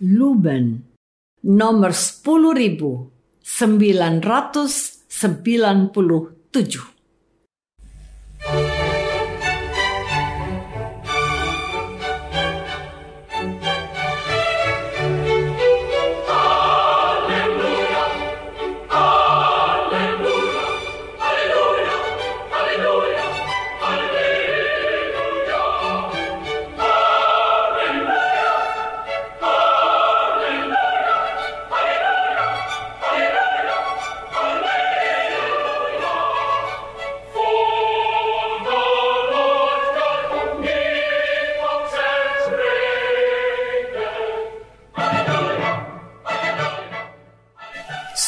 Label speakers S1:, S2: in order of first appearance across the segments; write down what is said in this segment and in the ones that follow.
S1: Luben nomor 10997.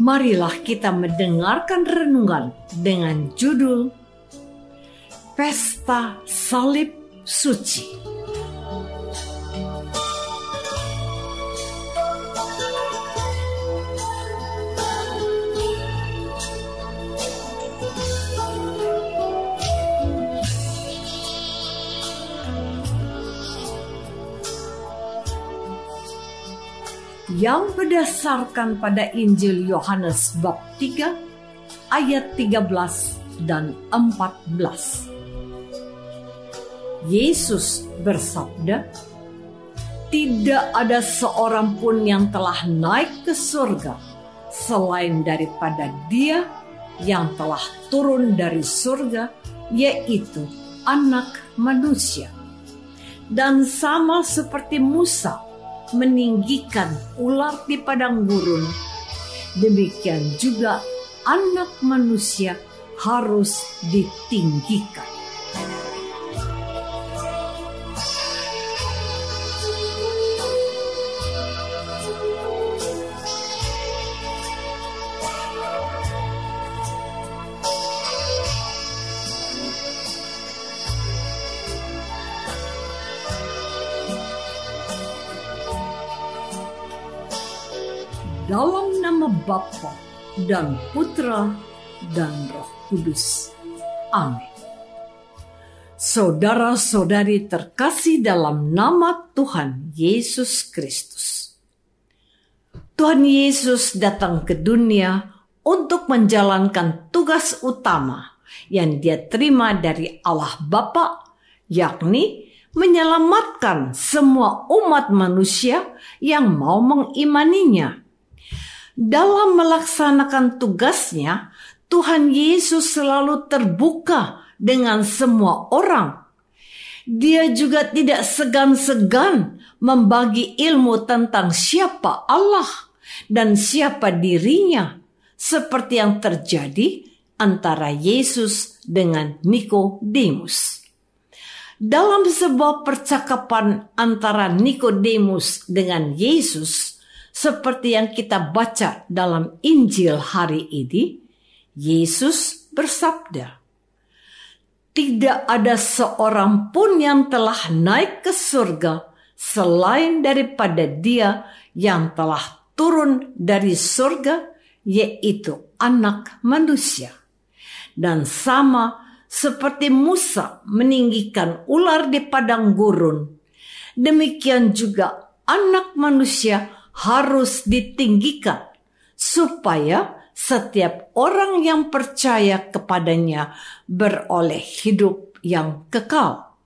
S1: marilah kita mendengarkan renungan dengan judul Pesta Salib Suci. Yang berdasarkan pada Injil Yohanes bab 3 ayat 13 dan 14. Yesus bersabda, "Tidak ada seorang pun yang telah naik ke surga selain daripada Dia yang telah turun dari surga, yaitu Anak Manusia." Dan sama seperti Musa meninggikan ular di padang gurun, demikian juga anak manusia harus ditinggikan. Dalam nama Bapa dan Putra dan Roh Kudus. Amin. Saudara-saudari terkasih dalam nama Tuhan Yesus Kristus. Tuhan Yesus datang ke dunia untuk menjalankan tugas utama yang dia terima dari Allah Bapa, yakni menyelamatkan semua umat manusia yang mau mengimaninya dalam melaksanakan tugasnya, Tuhan Yesus selalu terbuka dengan semua orang. Dia juga tidak segan-segan membagi ilmu tentang siapa Allah dan siapa dirinya, seperti yang terjadi antara Yesus dengan Nikodemus. Dalam sebuah percakapan antara Nikodemus dengan Yesus, seperti yang kita baca dalam Injil hari ini, Yesus bersabda, "Tidak ada seorang pun yang telah naik ke surga selain daripada Dia yang telah turun dari surga, yaitu Anak Manusia." Dan sama seperti Musa meninggikan ular di padang gurun, demikian juga Anak Manusia harus ditinggikan supaya setiap orang yang percaya kepadanya beroleh hidup yang kekal.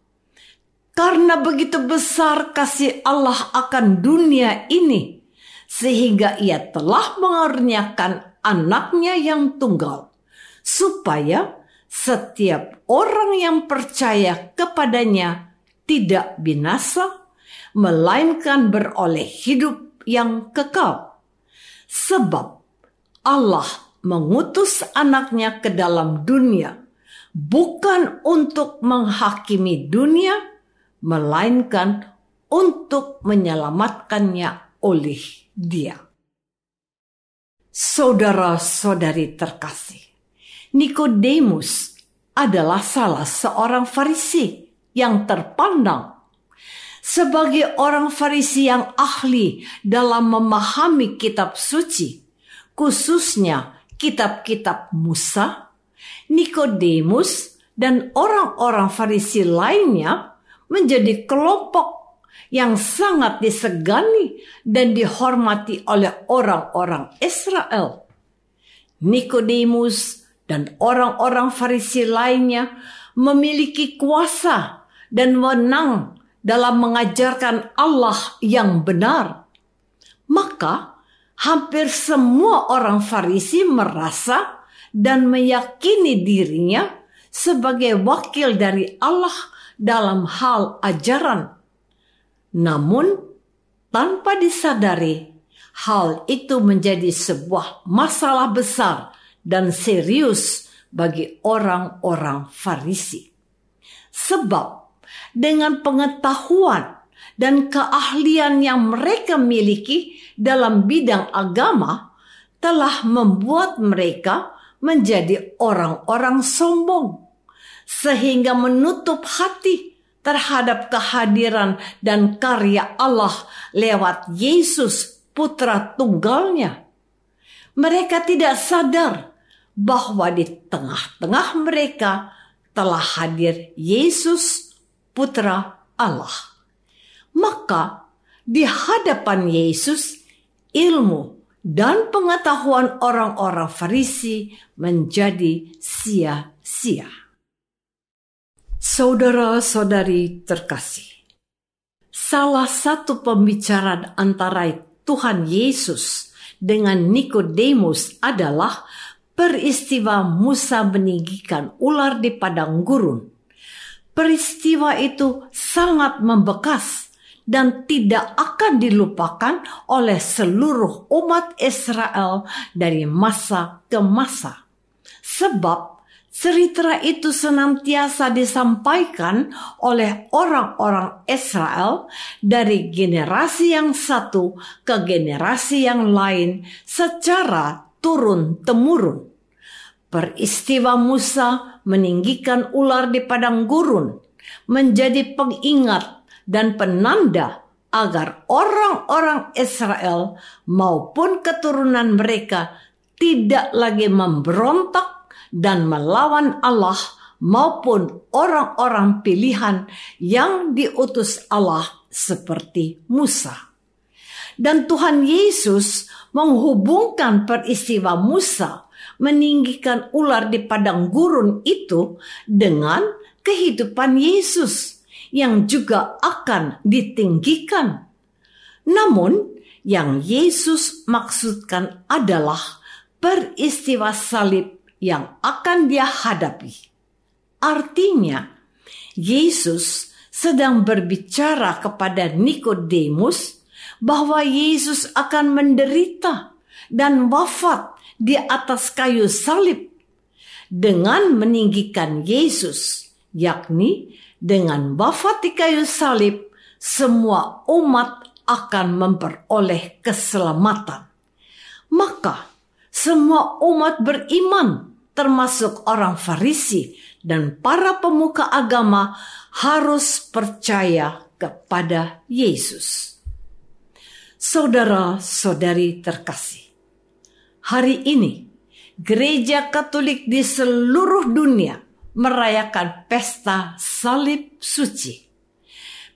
S1: Karena begitu besar kasih Allah akan dunia ini, sehingga ia telah mengaruniakan anaknya yang tunggal, supaya setiap orang yang percaya kepadanya tidak binasa, melainkan beroleh hidup yang kekal. Sebab Allah mengutus anaknya ke dalam dunia, bukan untuk menghakimi dunia, melainkan untuk menyelamatkannya oleh dia. Saudara-saudari terkasih, Nikodemus adalah salah seorang Farisi yang terpandang sebagai orang Farisi yang ahli dalam memahami kitab suci, khususnya kitab-kitab Musa, Nikodemus dan orang-orang Farisi lainnya menjadi kelompok yang sangat disegani dan dihormati oleh orang-orang Israel. Nikodemus dan orang-orang Farisi lainnya memiliki kuasa dan wenang dalam mengajarkan Allah yang benar. Maka, hampir semua orang Farisi merasa dan meyakini dirinya sebagai wakil dari Allah dalam hal ajaran namun, tanpa disadari, hal itu menjadi sebuah masalah besar dan serius bagi orang-orang Farisi. Sebab dengan pengetahuan dan keahlian yang mereka miliki dalam bidang agama telah membuat mereka menjadi orang-orang sombong sehingga menutup hati terhadap kehadiran dan karya Allah lewat Yesus putra tunggalnya. Mereka tidak sadar bahwa di tengah-tengah mereka telah hadir Yesus putra Allah. Maka di hadapan Yesus ilmu dan pengetahuan orang-orang Farisi menjadi sia-sia. Saudara-saudari terkasih, salah satu pembicaraan antara Tuhan Yesus dengan Nikodemus adalah peristiwa Musa meninggikan ular di padang gurun. Peristiwa itu sangat membekas dan tidak akan dilupakan oleh seluruh umat Israel dari masa ke masa. Sebab Cerita itu senantiasa disampaikan oleh orang-orang Israel dari generasi yang satu ke generasi yang lain secara turun-temurun. Peristiwa Musa meninggikan ular di padang gurun menjadi pengingat dan penanda agar orang-orang Israel maupun keturunan mereka tidak lagi memberontak dan melawan Allah maupun orang-orang pilihan yang diutus Allah seperti Musa. Dan Tuhan Yesus menghubungkan peristiwa Musa meninggikan ular di padang gurun itu dengan kehidupan Yesus yang juga akan ditinggikan. Namun, yang Yesus maksudkan adalah peristiwa salib yang akan dia hadapi. Artinya, Yesus sedang berbicara kepada Nikodemus bahwa Yesus akan menderita dan wafat di atas kayu salib dengan meninggikan Yesus, yakni dengan wafat di kayu salib, semua umat akan memperoleh keselamatan. Maka, semua umat beriman termasuk orang Farisi dan para pemuka agama, harus percaya kepada Yesus. Saudara-saudari terkasih, hari ini gereja Katolik di seluruh dunia merayakan pesta salib suci.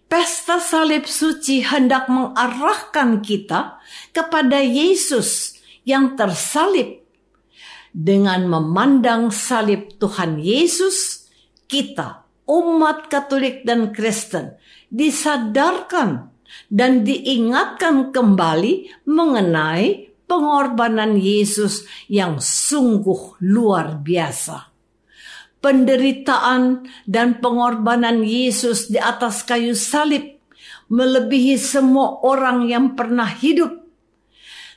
S1: Pesta salib suci hendak mengarahkan kita kepada Yesus yang tersalib dengan memandang salib Tuhan Yesus, kita, umat Katolik dan Kristen, disadarkan dan diingatkan kembali mengenai pengorbanan Yesus yang sungguh luar biasa. Penderitaan dan pengorbanan Yesus di atas kayu salib melebihi semua orang yang pernah hidup.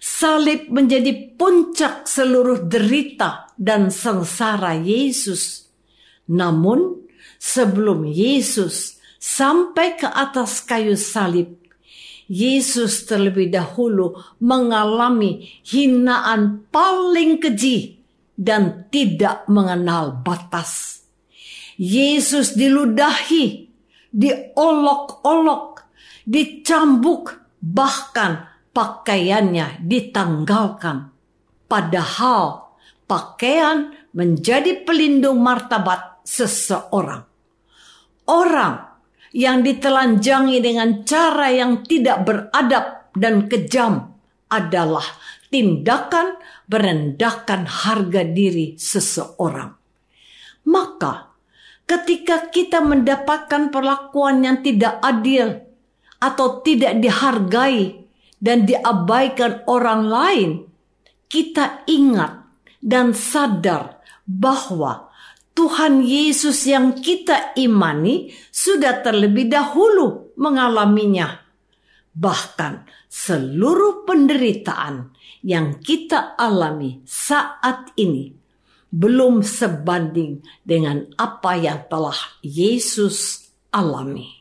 S1: Salib menjadi puncak seluruh derita dan sengsara Yesus. Namun, sebelum Yesus sampai ke atas kayu salib, Yesus terlebih dahulu mengalami hinaan paling keji dan tidak mengenal batas. Yesus diludahi, diolok-olok, dicambuk, bahkan pakaiannya ditanggalkan. Padahal pakaian menjadi pelindung martabat seseorang. Orang yang ditelanjangi dengan cara yang tidak beradab dan kejam adalah tindakan merendahkan harga diri seseorang. Maka, ketika kita mendapatkan perlakuan yang tidak adil atau tidak dihargai dan diabaikan orang lain, kita ingat dan sadar bahwa Tuhan Yesus yang kita imani sudah terlebih dahulu mengalaminya. Bahkan seluruh penderitaan yang kita alami saat ini belum sebanding dengan apa yang telah Yesus alami.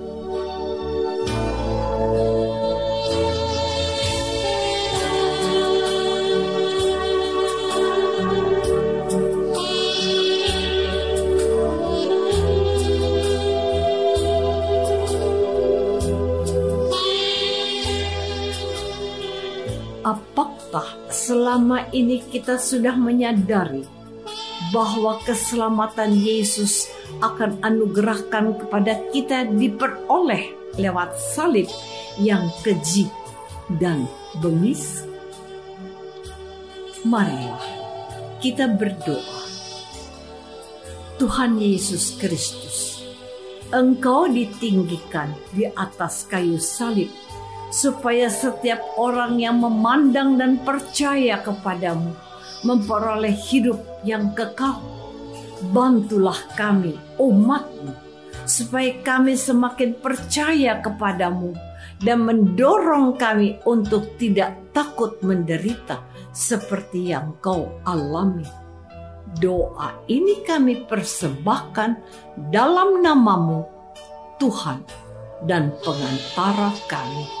S1: Selama ini kita sudah menyadari bahwa keselamatan Yesus akan anugerahkan kepada kita diperoleh lewat salib yang keji dan bengis. Marilah kita berdoa. Tuhan Yesus Kristus, Engkau ditinggikan di atas kayu salib supaya setiap orang yang memandang dan percaya kepadamu memperoleh hidup yang kekal. Bantulah kami, umatmu, supaya kami semakin percaya kepadamu dan mendorong kami untuk tidak takut menderita seperti yang kau alami. Doa ini kami persembahkan dalam namamu, Tuhan dan pengantara kami.